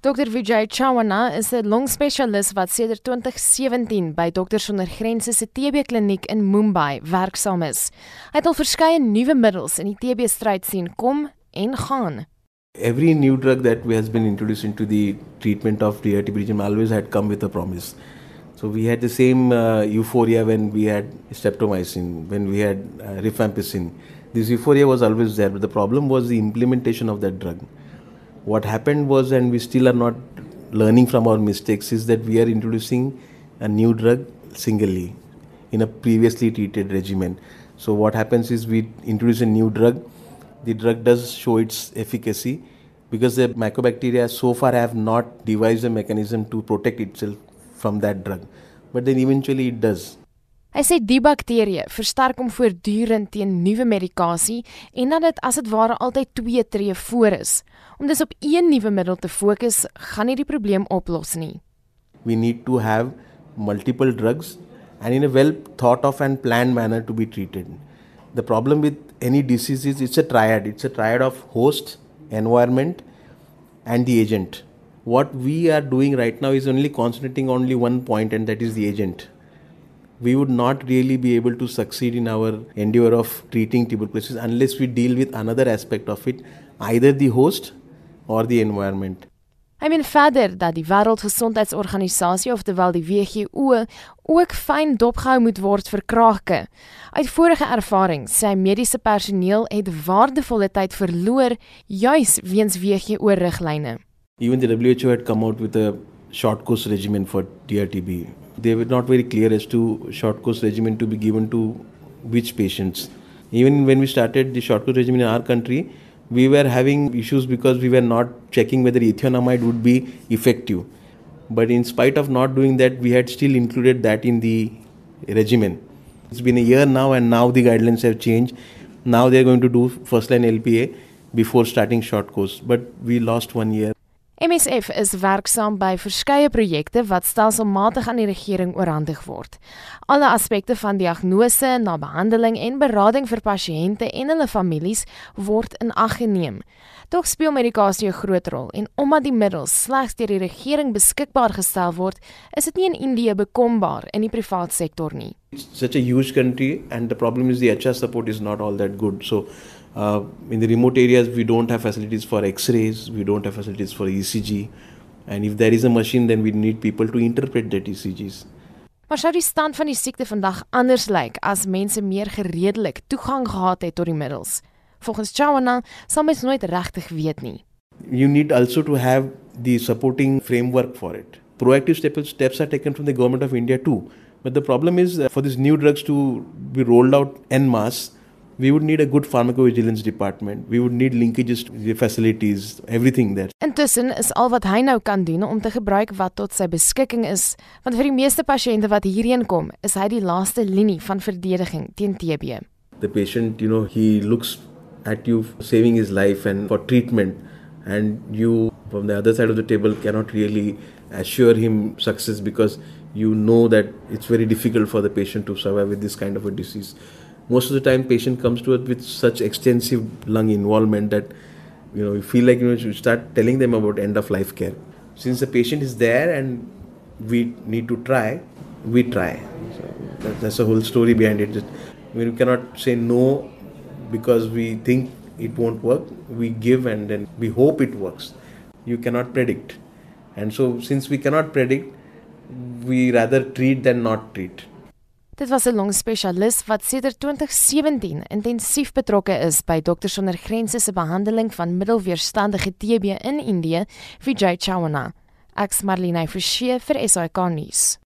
Dr Vijay Chawana is 'n longspesialis wat sedert 2017 by Dokters Sonder Grense se TB kliniek in Mumbai werksaam is. Hy het al verskeie nuwe middels in die TB stryd sien kom en gaan. Every new drug that has been introduced into the treatment of TB region always had come with a promise. So we had the same uh, euphoria when we had streptomycin, when we had uh, rifampicin. This euphoria was always there, but the problem was the implementation of that drug. What happened was, and we still are not learning from our mistakes, is that we are introducing a new drug singly in a previously treated regimen. So what happens is we introduce a new drug, the drug does show its efficacy because the mycobacteria so far have not devised a mechanism to protect itself from that drug. But then eventually it does. Hy sê die bakterieë versterk hom voortdurend teen nuwe medikasie en dat dit as dit ware altyd twee tree voor is. Om dus op een nuwe middel te fokus, gaan nie die probleem oplos nie. We need to have multiple drugs and in a well thought of and planned manner to be treated. The problem with any disease is it's a triad. It's a triad of host, environment and the agent. What we are doing right now is only concentrating only one point and that is the agent we would not really be able to succeed in our endeavor of treating tuberculosis unless we deal with another aspect of it, either the host or the environment. I mean verder dat die Wêreldgesondheidsorganisasie oftewel die WHO ook fyn dopgehou moet word vir krake. Uit vorige ervaring sê mediese personeel het waardevolle tyd verloor juis weens WHO riglyne. Even the WHO had come out with a short course regimen for DRTB they were not very clear as to short course regimen to be given to which patients. Even when we started the short course regimen in our country, we were having issues because we were not checking whether ethionamide would be effective. But in spite of not doing that, we had still included that in the regimen. It's been a year now, and now the guidelines have changed. Now they are going to do first line LPA before starting short course. But we lost one year. MSF is werksaam by verskeie projekte wat stelselmatig aan die regering oorhandig word. Alle aspekte van diagnose, na behandeling en berading vir pasiënte en hulle families word in ag geneem. Tog speel medikasie 'n groot rol en omdat die middels slegs deur die regering beskikbaar gestel word, is dit nie in Indië bekombaar in die privaat sektor nie. It's such a huge country and the problem is the HR support is not all that good. So Uh, in the remote areas, we don't have facilities for X-rays, we don't have facilities for ECG, and if there is a machine, then we need people to interpret that ECGs. Maar sou die stand van die siekte vandag anders lyk as mense meer gereedelik toegang gehad het tot die middels? Volgens Chawana sal mens nooit regtig weet nie. You need also to have the supporting framework for it. Proactive steps, steps are taken from the government of India too. But the problem is uh, for these new drugs to be rolled out en masse, we would need a good pharmacovigilance department. We would need linkages to the facilities, everything there. Intussen is al wat hy nou kan doen om te gebruik wat tot sy beskikking is, want vir die meeste pasiënte wat hierheen kom, is hy die laaste linie van verdediging teen TB. The patient, you know, he looks at you saving his life and for treatment and you from the other side of the table cannot really assure him success because you know that it's very difficult for the patient to survive with this kind of a disease most of the time patient comes to us with such extensive lung involvement that you know you feel like you know you start telling them about end of life care. Since the patient is there and we need to try we try. So that, that's the whole story behind it. We cannot say no because we think it won't work. We give and then we hope it works. You cannot predict. And so since we cannot predict we rather treat than not treat Dit was 'n longspesialis wat sedert 2017 intensief betrokke is by Dokters sonder Grense se behandeling van middelweerstandige TB in Indië, Vijay Chawana. Ek's Marlene Forsie vir SAK nuus.